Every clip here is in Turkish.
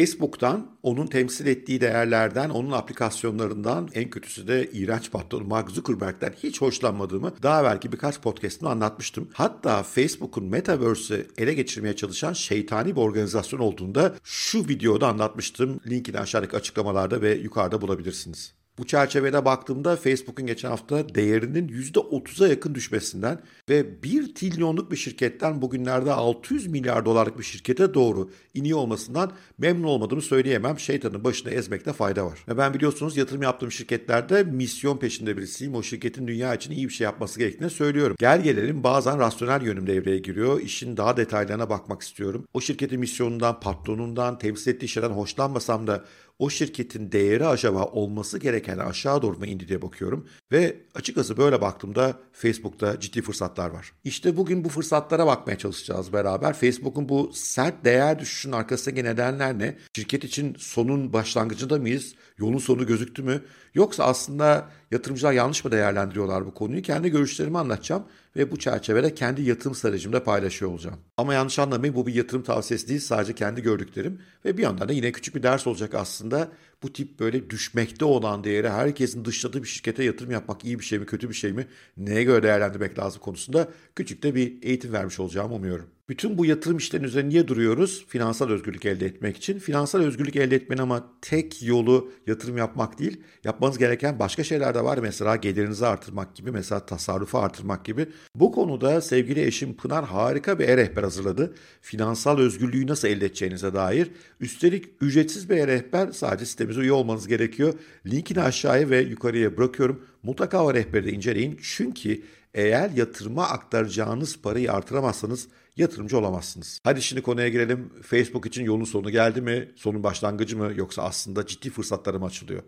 Facebook'tan, onun temsil ettiği değerlerden, onun aplikasyonlarından, en kötüsü de iğrenç patronu Mark Zuckerberg'den hiç hoşlanmadığımı daha belki birkaç podcast'ımda anlatmıştım. Hatta Facebook'un Metaverse'ü ele geçirmeye çalışan şeytani bir organizasyon olduğunda şu videoda anlatmıştım. Linkini aşağıdaki açıklamalarda ve yukarıda bulabilirsiniz. Bu çerçevede baktığımda Facebook'un geçen hafta değerinin %30'a yakın düşmesinden ve 1 trilyonluk bir şirketten bugünlerde 600 milyar dolarlık bir şirkete doğru iniyor olmasından memnun olmadığımı söyleyemem. Şeytanın başına ezmekte fayda var. Ve ben biliyorsunuz yatırım yaptığım şirketlerde misyon peşinde birisiyim. O şirketin dünya için iyi bir şey yapması gerektiğini söylüyorum. Gel gelelim bazen rasyonel yönüm devreye giriyor. İşin daha detaylarına bakmak istiyorum. O şirketin misyonundan, patronundan, temsil ettiği şeyden hoşlanmasam da o şirketin değeri acaba olması gereken aşağı doğru mu indi diye bakıyorum. Ve açıkçası böyle baktığımda Facebook'ta ciddi fırsatlar var. İşte bugün bu fırsatlara bakmaya çalışacağız beraber. Facebook'un bu sert değer düşüşünün arkasındaki nedenler ne? Şirket için sonun başlangıcında mıyız? Yolun sonu gözüktü mü? Yoksa aslında yatırımcılar yanlış mı değerlendiriyorlar bu konuyu? Kendi görüşlerimi anlatacağım ve bu çerçevede kendi yatırım stratejimde paylaşıyor olacağım. Ama yanlış anlamayın bu bir yatırım tavsiyesi değil sadece kendi gördüklerim ve bir yandan da yine küçük bir ders olacak aslında. Bu tip böyle düşmekte olan değeri herkesin dışladığı bir şirkete yatırım yapmak iyi bir şey mi kötü bir şey mi neye göre değerlendirmek lazım konusunda küçük de bir eğitim vermiş olacağımı umuyorum. Bütün bu yatırım işlerinin üzerine niye duruyoruz? Finansal özgürlük elde etmek için. Finansal özgürlük elde etmenin ama tek yolu yatırım yapmak değil. Yapmanız gereken başka şeyler de var. Mesela gelirinizi artırmak gibi, mesela tasarrufu artırmak gibi. Bu konuda sevgili eşim Pınar harika bir e-rehber hazırladı. Finansal özgürlüğü nasıl elde edeceğinize dair. Üstelik ücretsiz bir e-rehber sadece sitemize üye olmanız gerekiyor. Linkini aşağıya ve yukarıya bırakıyorum. Mutlaka o rehberi de inceleyin. Çünkü eğer yatırıma aktaracağınız parayı artıramazsanız yatırımcı olamazsınız. Hadi şimdi konuya girelim. Facebook için yolun sonu geldi mi? Sonun başlangıcı mı? Yoksa aslında ciddi fırsatları mı açılıyor?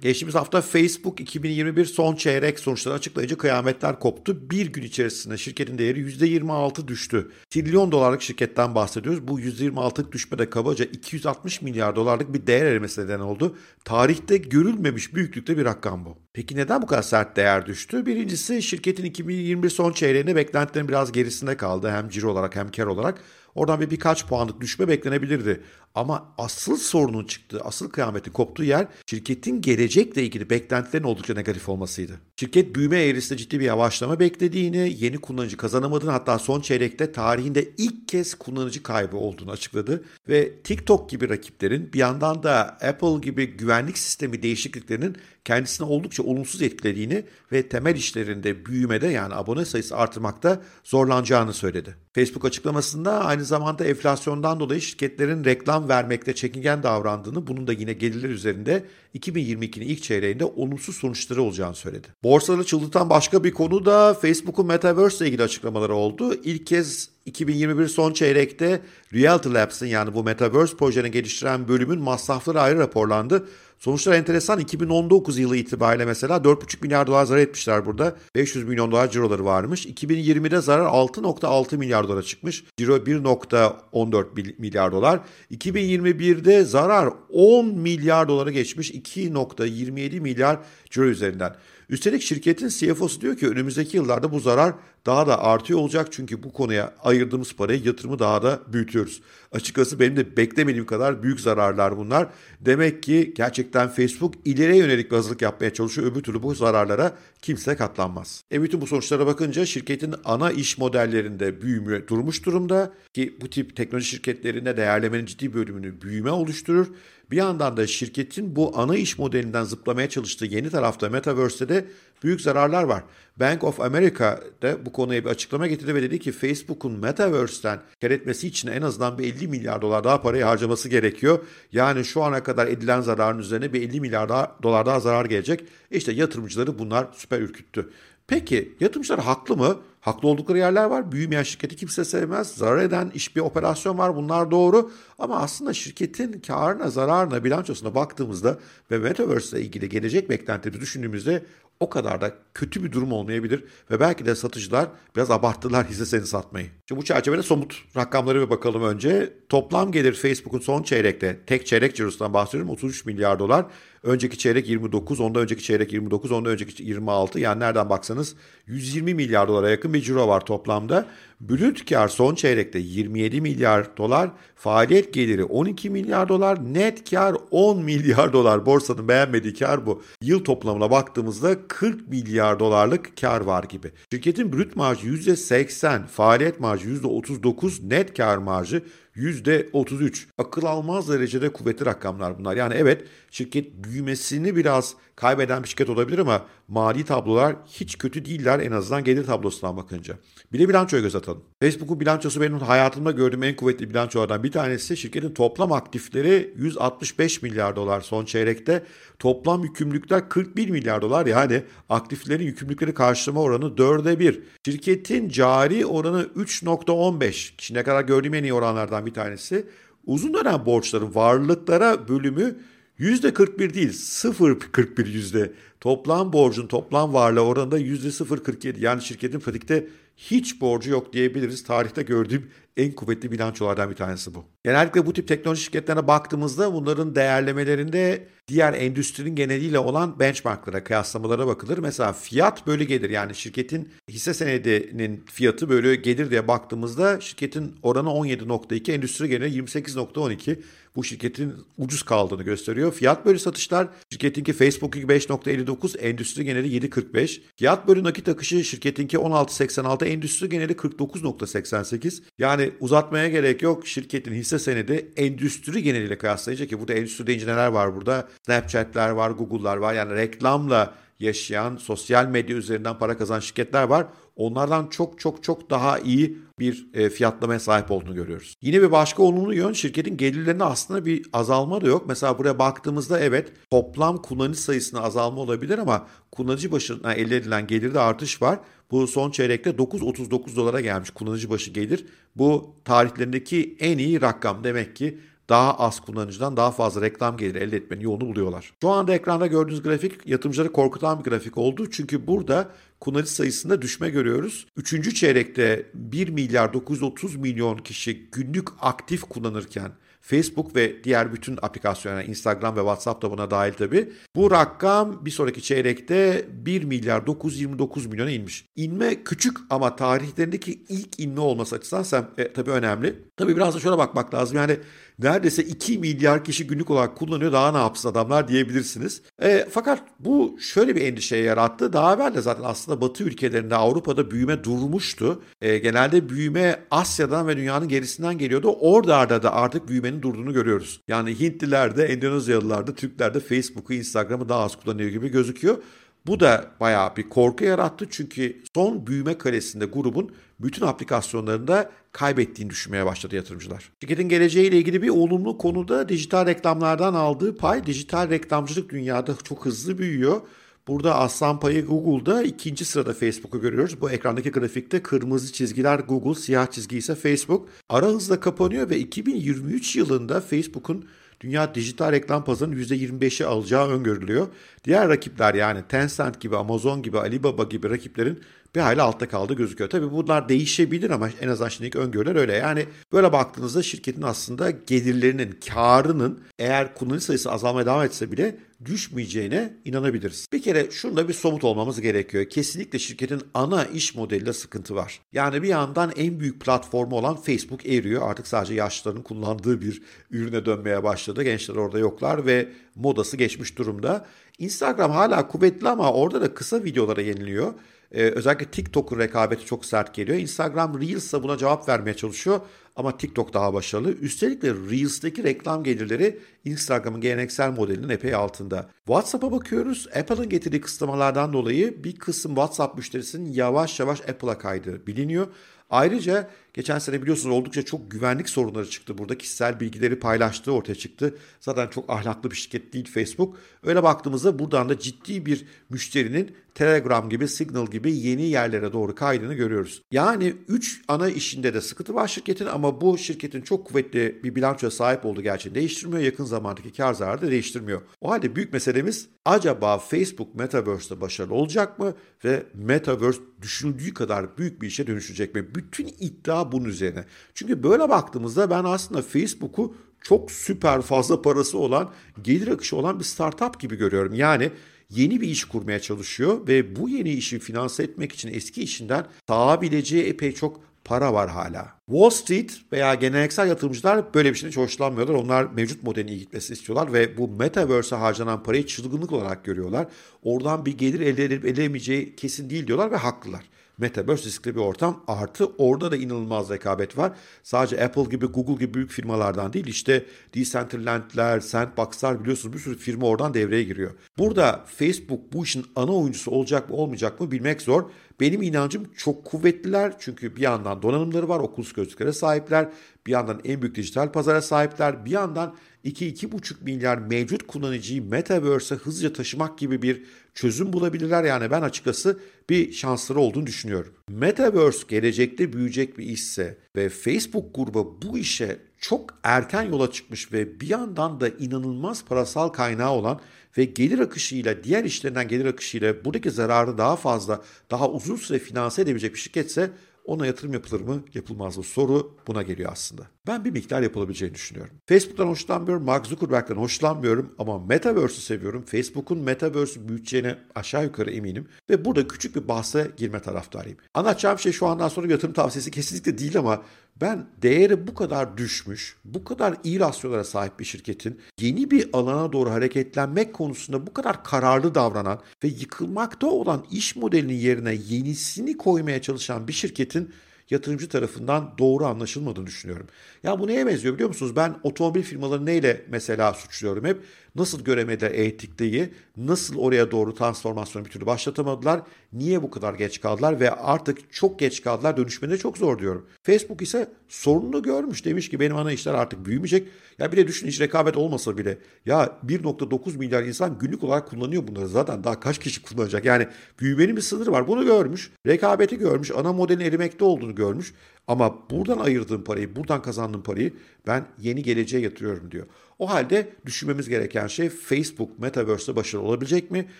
Geçtiğimiz hafta Facebook 2021 son çeyrek sonuçlarını açıklayınca kıyametler koptu. Bir gün içerisinde şirketin değeri %26 düştü. Trilyon dolarlık şirketten bahsediyoruz. Bu %26'lık düşmede kabaca 260 milyar dolarlık bir değer erimesi neden oldu. Tarihte görülmemiş büyüklükte bir rakam bu. Peki neden bu kadar sert değer düştü? Birincisi şirketin 2021 son çeyreğinde beklentilerin biraz gerisinde kaldı. Hem ciro olarak hem kar olarak. Oradan bir birkaç puanlık düşme beklenebilirdi. Ama asıl sorunun çıktığı, asıl kıyametin koptuğu yer şirketin gelecekle ilgili beklentilerin oldukça negatif olmasıydı. Şirket büyüme eğrisinde ciddi bir yavaşlama beklediğini, yeni kullanıcı kazanamadığını hatta son çeyrekte tarihinde ilk kez kullanıcı kaybı olduğunu açıkladı. Ve TikTok gibi rakiplerin bir yandan da Apple gibi güvenlik sistemi değişikliklerinin kendisine oldukça olumsuz etkilediğini ve temel işlerinde büyümede yani abone sayısı artırmakta zorlanacağını söyledi. Facebook açıklamasında aynı zamanda enflasyondan dolayı şirketlerin reklam vermekte çekingen davrandığını, bunun da yine gelirler üzerinde 2022'nin ilk çeyreğinde olumsuz sonuçları olacağını söyledi. Borsaları çıldırtan başka bir konu da Facebook'un Metaverse ile ilgili açıklamaları oldu. İlk kez 2021 son çeyrekte Reality Labs'ın yani bu Metaverse projeni geliştiren bölümün masrafları ayrı raporlandı. Sonuçlar enteresan. 2019 yılı itibariyle mesela 4,5 milyar dolar zarar etmişler burada. 500 milyon dolar ciroları varmış. 2020'de zarar 6,6 milyar dolara çıkmış. Ciro 1,14 milyar dolar. 2021'de zarar 10 milyar dolara geçmiş. 2,27 milyar ciro üzerinden. Üstelik şirketin CFO'su diyor ki önümüzdeki yıllarda bu zarar daha da artıyor olacak çünkü bu konuya ayırdığımız parayı yatırımı daha da büyütüyoruz. Açıkçası benim de beklemediğim kadar büyük zararlar bunlar. Demek ki gerçekten Facebook ileriye yönelik bir hazırlık yapmaya çalışıyor. Öbür türlü bu zararlara kimse katlanmaz. E bütün bu sonuçlara bakınca şirketin ana iş modellerinde büyüme durmuş durumda ki bu tip teknoloji şirketlerinde değerlemenin ciddi bölümünü büyüme oluşturur. Bir yandan da şirketin bu ana iş modelinden zıplamaya çalıştığı yeni tarafta Metaverse'de de büyük zararlar var. Bank of America da bu konuya bir açıklama getirdi ve dedi ki Facebook'un Metaverse'den kar etmesi için en azından bir 50 milyar dolar daha parayı harcaması gerekiyor. Yani şu ana kadar edilen zararın üzerine bir 50 milyar daha, dolar daha zarar gelecek. İşte yatırımcıları bunlar süper ürküttü. Peki yatırımcılar haklı mı? Haklı oldukları yerler var. Büyümeyen şirketi kimse sevmez. Zarar eden iş bir operasyon var. Bunlar doğru. Ama aslında şirketin karına, zararına, bilançosuna baktığımızda ve Metaverse ile ilgili gelecek beklentileri düşündüğümüzde o kadar da kötü bir durum olmayabilir ve belki de satıcılar biraz abarttılar hisse senedi satmayı. Şimdi bu çerçevede somut rakamları bir bakalım önce. Toplam gelir Facebook'un son çeyrekte, tek çeyrek cirosundan bahsediyorum 33 milyar dolar. Önceki çeyrek 29, ondan önceki çeyrek 29, ondan önceki 26. Yani nereden baksanız 120 milyar dolara yakın bir ciro var toplamda. Brüt kar son çeyrekte 27 milyar dolar, faaliyet geliri 12 milyar dolar, net kar 10 milyar dolar. Borsanın beğenmediği kar bu. Yıl toplamına baktığımızda 40 milyar dolarlık kar var gibi. Şirketin brüt marjı %80, faaliyet marjı %39, net kar marjı %33. Akıl almaz derecede kuvvetli rakamlar bunlar. Yani evet şirket büyümesini biraz kaybeden bir şirket olabilir ama mali tablolar hiç kötü değiller en azından gelir tablosundan bakınca. Bir de bilançoya göz atalım. Facebook'un bilançosu benim hayatımda gördüğüm en kuvvetli bilançolardan bir tanesi. Şirketin toplam aktifleri 165 milyar dolar son çeyrekte. Toplam yükümlülükler 41 milyar dolar yani aktiflerin yükümlülükleri karşılama oranı 4'e 1. Şirketin cari oranı 3.15. Şimdiye kadar gördüğüm en iyi oranlardan bir tanesi. Uzun dönem borçların varlıklara bölümü %41 değil 0.41 yüzde. Toplam borcun toplam varlığı oranında %0.47 yani şirketin pratikte hiç borcu yok diyebiliriz. Tarihte gördüğüm en kuvvetli bilançolardan bir tanesi bu. Genellikle bu tip teknoloji şirketlerine baktığımızda bunların değerlemelerinde diğer endüstrinin geneliyle olan benchmarklara, kıyaslamalara bakılır. Mesela fiyat bölü gelir yani şirketin hisse senedinin fiyatı bölü gelir diye baktığımızda şirketin oranı 17.2, endüstri geneli 28.12. Bu şirketin ucuz kaldığını gösteriyor. Fiyat bölü satışlar şirketinki Facebook'unki 5.59, endüstri geneli 7.45. Fiyat bölü nakit akışı şirketinki 16.86, endüstri geneli 49.88. Yani uzatmaya gerek yok. Şirketin hisse senedi endüstri geneliyle kıyaslayınca ki burada endüstri deyince neler var burada? Snapchat'ler var, Google'lar var. Yani reklamla yaşayan, sosyal medya üzerinden para kazanan şirketler var. Onlardan çok çok çok daha iyi bir e, fiyatlamaya sahip olduğunu görüyoruz. Yine bir başka olumlu yön şirketin gelirlerinde aslında bir azalma da yok. Mesela buraya baktığımızda evet toplam kullanıcı sayısında azalma olabilir ama kullanıcı başına elde edilen gelirde artış var. Bu son çeyrekte 9.39 dolara gelmiş kullanıcı başı gelir. Bu tarihlerindeki en iyi rakam demek ki daha az kullanıcıdan daha fazla reklam geliri elde etmenin yolunu buluyorlar. Şu anda ekranda gördüğünüz grafik yatırımcıları korkutan bir grafik oldu. Çünkü burada kullanıcı sayısında düşme görüyoruz. Üçüncü çeyrekte 1 milyar 930 milyon kişi günlük aktif kullanırken Facebook ve diğer bütün aplikasyonlar Instagram ve WhatsApp da buna dahil tabi. Bu rakam bir sonraki çeyrekte 1 milyar 929 milyona inmiş. İnme küçük ama tarihlerindeki ilk inme olması açısından e, tabii önemli. Tabii biraz da şöyle bakmak lazım. Yani neredeyse 2 milyar kişi günlük olarak kullanıyor daha ne yapsın adamlar diyebilirsiniz. E, fakat bu şöyle bir endişeye yarattı. Daha evvel de zaten aslında Batı ülkelerinde Avrupa'da büyüme durmuştu. E, genelde büyüme Asya'dan ve dünyanın gerisinden geliyordu. Orada da artık büyümenin durduğunu görüyoruz. Yani Hintliler de Endonezyalılar da Türkler de Facebook'u Instagram'ı daha az kullanıyor gibi gözüküyor. Bu da bayağı bir korku yarattı çünkü son büyüme kalesinde grubun bütün aplikasyonlarında kaybettiğini düşünmeye başladı yatırımcılar. Şirketin geleceğiyle ilgili bir olumlu konuda dijital reklamlardan aldığı pay dijital reklamcılık dünyada çok hızlı büyüyor. Burada aslan payı Google'da ikinci sırada Facebook'u görüyoruz. Bu ekrandaki grafikte kırmızı çizgiler Google, siyah çizgi ise Facebook. Ara hızla kapanıyor ve 2023 yılında Facebook'un dünya dijital reklam pazarının %25'i alacağı öngörülüyor. Diğer rakipler yani Tencent gibi, Amazon gibi, Alibaba gibi rakiplerin bir hayli altta kaldı gözüküyor. Tabii bunlar değişebilir ama en azından şimdiki öngörüler öyle. Yani böyle baktığınızda şirketin aslında gelirlerinin, karının eğer kullanıcı sayısı azalmaya devam etse bile düşmeyeceğine inanabiliriz. Bir kere şunda bir somut olmamız gerekiyor. Kesinlikle şirketin ana iş modelinde sıkıntı var. Yani bir yandan en büyük platformu olan Facebook eriyor. Artık sadece yaşlıların kullandığı bir ürüne dönmeye başladı. Gençler orada yoklar ve modası geçmiş durumda. Instagram hala kuvvetli ama orada da kısa videolara yeniliyor. Ee, özellikle TikTok'un rekabeti çok sert geliyor. Instagram Reels'a buna cevap vermeye çalışıyor ama TikTok daha başarılı. Üstelik de Reels'teki reklam gelirleri Instagram'ın geleneksel modelinin epey altında. WhatsApp'a bakıyoruz. Apple'ın getirdiği kısıtlamalardan dolayı bir kısım WhatsApp müşterisinin yavaş yavaş Apple'a kaydığı biliniyor. Ayrıca Geçen sene biliyorsunuz oldukça çok güvenlik sorunları çıktı. Burada kişisel bilgileri paylaştığı ortaya çıktı. Zaten çok ahlaklı bir şirket değil Facebook. Öyle baktığımızda buradan da ciddi bir müşterinin Telegram gibi, Signal gibi yeni yerlere doğru kaydığını görüyoruz. Yani 3 ana işinde de sıkıntı var şirketin ama bu şirketin çok kuvvetli bir bilançoya sahip olduğu gerçeğini değiştirmiyor. Yakın zamandaki kar zararı da değiştirmiyor. O halde büyük meselemiz acaba Facebook Metaverse'de başarılı olacak mı ve Metaverse düşünüldüğü kadar büyük bir işe dönüşecek mi? Bütün iddia bunun üzerine. Çünkü böyle baktığımızda ben aslında Facebook'u çok süper fazla parası olan, gelir akışı olan bir startup gibi görüyorum. Yani yeni bir iş kurmaya çalışıyor ve bu yeni işi finanse etmek için eski işinden sağabileceği epey çok para var hala. Wall Street veya geleneksel yatırımcılar böyle bir şeyden hiç hoşlanmıyorlar. Onlar mevcut modelin iyi gitmesini istiyorlar ve bu Metaverse'e harcanan parayı çılgınlık olarak görüyorlar. Oradan bir gelir elde edip edemeyeceği kesin değil diyorlar ve haklılar. Metaverse riskli bir ortam. Artı orada da inanılmaz rekabet var. Sadece Apple gibi, Google gibi büyük firmalardan değil. İşte Decentraland'ler, Sandbox'lar biliyorsunuz bir sürü firma oradan devreye giriyor. Burada Facebook bu işin ana oyuncusu olacak mı olmayacak mı bilmek zor. Benim inancım çok kuvvetliler çünkü bir yandan donanımları var, okulsuz gözlüklere sahipler, bir yandan en büyük dijital pazara sahipler, bir yandan 2-2,5 milyar mevcut kullanıcıyı Metaverse'e hızlıca taşımak gibi bir çözüm bulabilirler. Yani ben açıkçası bir şansları olduğunu düşünüyorum. Metaverse gelecekte büyüyecek bir işse ve Facebook grubu bu işe çok erken yola çıkmış ve bir yandan da inanılmaz parasal kaynağı olan ve gelir akışıyla diğer işlerinden gelir akışıyla buradaki zararı daha fazla daha uzun süre finanse edebilecek bir şirketse ona yatırım yapılır mı, yapılmaz mı? Soru buna geliyor aslında. Ben bir miktar yapılabileceğini düşünüyorum. Facebook'tan hoşlanmıyorum, Mark Zuckerberg'den hoşlanmıyorum ama Metaverse'ü seviyorum. Facebook'un Metaverse'ü büyüteceğine aşağı yukarı eminim ve burada küçük bir bahse girme taraftarıyım. Anlatacağım şey şu andan sonra yatırım tavsiyesi kesinlikle değil ama ben değeri bu kadar düşmüş, bu kadar iyi rasyonlara sahip bir şirketin yeni bir alana doğru hareketlenmek konusunda bu kadar kararlı davranan ve yıkılmakta olan iş modelinin yerine yenisini koymaya çalışan bir şirketin yatırımcı tarafından doğru anlaşılmadığını düşünüyorum. Ya bu neye benziyor biliyor musunuz? Ben otomobil firmaları neyle mesela suçluyorum hep? Nasıl göremediler etikliği, nasıl oraya doğru transformasyonu bir türlü başlatamadılar, niye bu kadar geç kaldılar? Ve artık çok geç kaldılar dönüşmede çok zor diyorum. Facebook ise sorununu görmüş. Demiş ki benim ana işler artık büyümeyecek. Ya bir de düşün hiç rekabet olmasa bile. Ya 1.9 milyar insan günlük olarak kullanıyor bunları. Zaten daha kaç kişi kullanacak? Yani büyümenin bir sınırı var. Bunu görmüş rekabeti görmüş ana modelin erimekte olduğunu görmüş ama buradan ayırdığım parayı, buradan kazandığım parayı ben yeni geleceğe yatırıyorum diyor. O halde düşünmemiz gereken şey Facebook Metaverse'de başarılı olabilecek mi?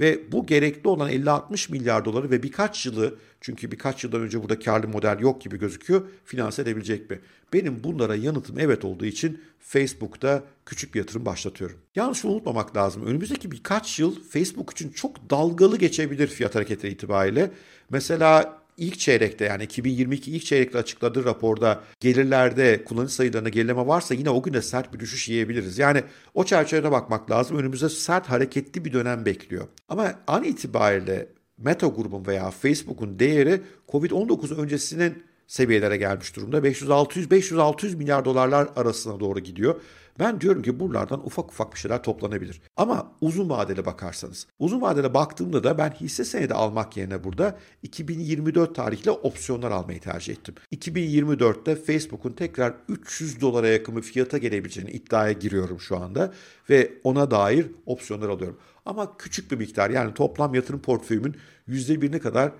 Ve bu gerekli olan 50-60 milyar doları ve birkaç yılı çünkü birkaç yıldan önce burada karlı model yok gibi gözüküyor finanse edebilecek mi? Benim bunlara yanıtım evet olduğu için Facebook'ta küçük bir yatırım başlatıyorum. Yalnız şunu unutmamak lazım. Önümüzdeki birkaç yıl Facebook için çok dalgalı geçebilir fiyat hareketleri itibariyle. Mesela ilk çeyrekte yani 2022 ilk çeyrekte açıkladığı raporda gelirlerde kullanıcı sayılarında gerileme varsa yine o güne sert bir düşüş yiyebiliriz. Yani o çerçevede bakmak lazım. Önümüzde sert hareketli bir dönem bekliyor. Ama an itibariyle Meta grubun veya Facebook'un değeri Covid-19 öncesinin seviyelere gelmiş durumda. 500-600 milyar dolarlar arasına doğru gidiyor. Ben diyorum ki buralardan ufak ufak bir şeyler toplanabilir. Ama uzun vadeli bakarsanız. Uzun vadeli baktığımda da ben hisse senedi almak yerine burada 2024 tarihli opsiyonlar almayı tercih ettim. 2024'te Facebook'un tekrar 300 dolara yakın bir fiyata gelebileceğini iddiaya giriyorum şu anda. Ve ona dair opsiyonlar alıyorum. Ama küçük bir miktar yani toplam yatırım portföyümün %1'ine kadar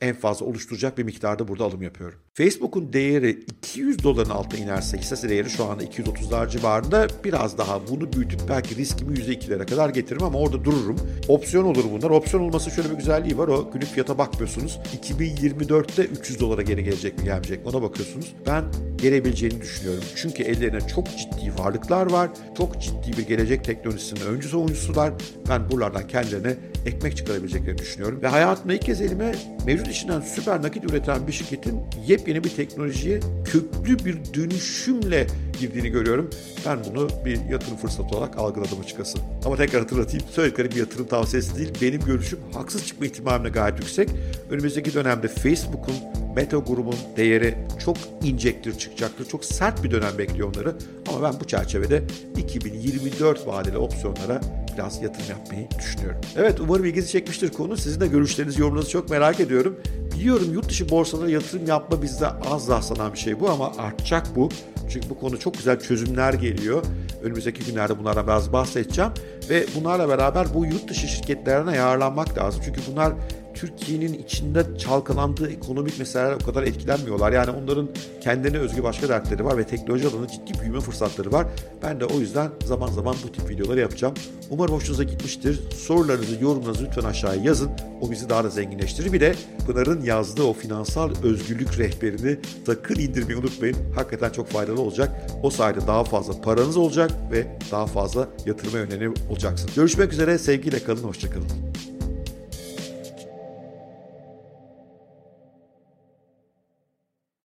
en fazla oluşturacak bir miktarda burada alım yapıyorum. Facebook'un değeri 200 doların altına inerse hissesi değeri şu anda 230'lar civarında biraz daha bunu büyütüp belki riskimi %2'lere kadar getiririm ama orada dururum. Opsiyon olur bunlar. Opsiyon olması şöyle bir güzelliği var. O günlük fiyata bakmıyorsunuz. 2024'te 300 dolara geri gelecek mi gelmeyecek mi ona bakıyorsunuz. Ben gelebileceğini düşünüyorum. Çünkü ellerine çok ciddi varlıklar var. Çok ciddi bir gelecek teknolojisinin öncüsü oyuncusular. Ben buralardan kendilerine ekmek çıkarabileceklerini düşünüyorum. Ve hayatımda ilk kez elime mevcut işinden süper nakit üreten bir şirketin yepyeni bir teknolojiye köklü bir dönüşümle girdiğini görüyorum. Ben bunu bir yatırım fırsatı olarak algıladım açıkçası. Ama tekrar hatırlatayım, söylediklerim bir yatırım tavsiyesi değil. Benim görüşüm haksız çıkma ihtimaline gayet yüksek. Önümüzdeki dönemde Facebook'un Meta grubun değeri çok inecektir, çıkacaktır. Çok sert bir dönem bekliyor onları. Ama ben bu çerçevede 2024 vadeli opsiyonlara biraz yatırım yapmayı düşünüyorum. Evet umarım ilginizi çekmiştir konu. Sizin de görüşlerinizi, yorumlarınızı çok merak ediyorum. Biliyorum yurt dışı borsalara yatırım yapma bizde az rastlanan bir şey bu ama artacak bu. Çünkü bu konu çok güzel çözümler geliyor. Önümüzdeki günlerde bunlara biraz bahsedeceğim. Ve bunlarla beraber bu yurt dışı şirketlerine yararlanmak lazım. Çünkü bunlar Türkiye'nin içinde çalkalandığı ekonomik meseleler o kadar etkilenmiyorlar. Yani onların kendine özgü başka dertleri var ve teknoloji alanında ciddi büyüme fırsatları var. Ben de o yüzden zaman zaman bu tip videoları yapacağım. Umarım hoşunuza gitmiştir. Sorularınızı, yorumlarınızı lütfen aşağıya yazın. O bizi daha da zenginleştirir. Bir de Pınar'ın yazdığı o finansal özgürlük rehberini sakın indirmeyi unutmayın. Hakikaten çok faydalı olacak. O sayede daha fazla paranız olacak ve daha fazla yatırıma yönelik olacaksınız. Görüşmek üzere. Sevgiyle kalın. Hoşçakalın.